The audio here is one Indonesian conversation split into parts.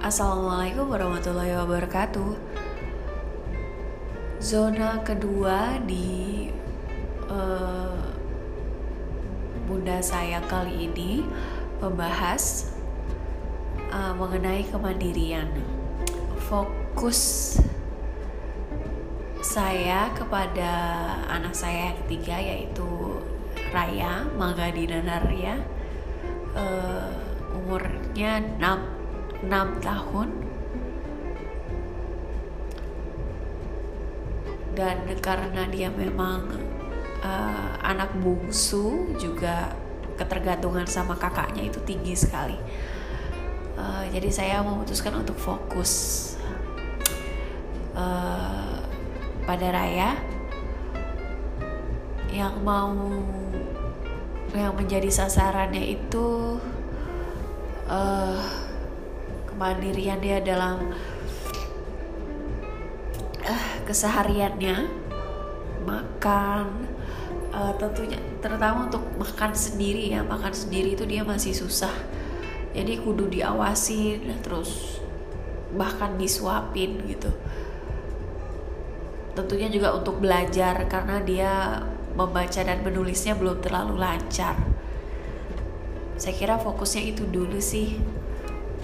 Assalamualaikum warahmatullahi wabarakatuh. Zona kedua di uh, bunda saya kali ini membahas uh, mengenai kemandirian. Fokus saya kepada anak saya yang ketiga yaitu Raya Magadina Narya uh, umurnya 6, 6 tahun. Dan karena dia memang uh, anak bungsu juga ketergantungan sama kakaknya itu tinggi sekali. Uh, jadi saya memutuskan untuk fokus uh, pada Raya. Yang mau yang menjadi sasarannya itu uh, kemandirian dia dalam uh, kesehariannya makan uh, tentunya terutama untuk makan sendiri ya makan sendiri itu dia masih susah. Jadi kudu diawasi terus bahkan disuapin gitu. Tentunya juga untuk belajar karena dia membaca dan menulisnya belum terlalu lancar. Saya kira fokusnya itu dulu sih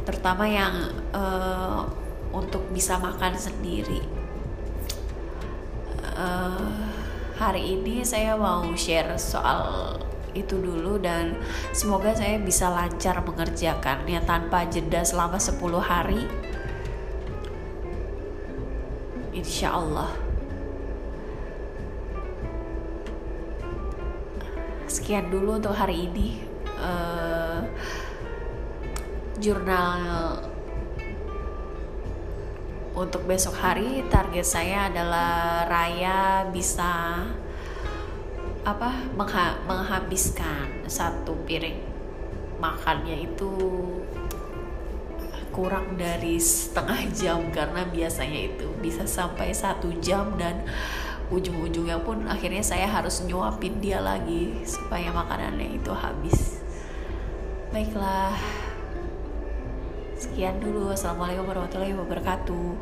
terutama yang uh, untuk bisa makan sendiri. Uh, hari ini saya mau share soal itu dulu dan semoga saya bisa lancar mengerjakannya tanpa jeda selama 10 hari. Insya Allah. Sekian dulu untuk hari ini. Uh, jurnal untuk besok hari. Target saya adalah Raya bisa apa mengha menghabiskan satu piring makannya itu kurang dari setengah jam karena biasanya itu bisa sampai satu jam dan ujung-ujungnya pun akhirnya saya harus nyuapin dia lagi supaya makanannya itu habis. Baiklah Sekian dulu. Assalamualaikum warahmatullahi wabarakatuh.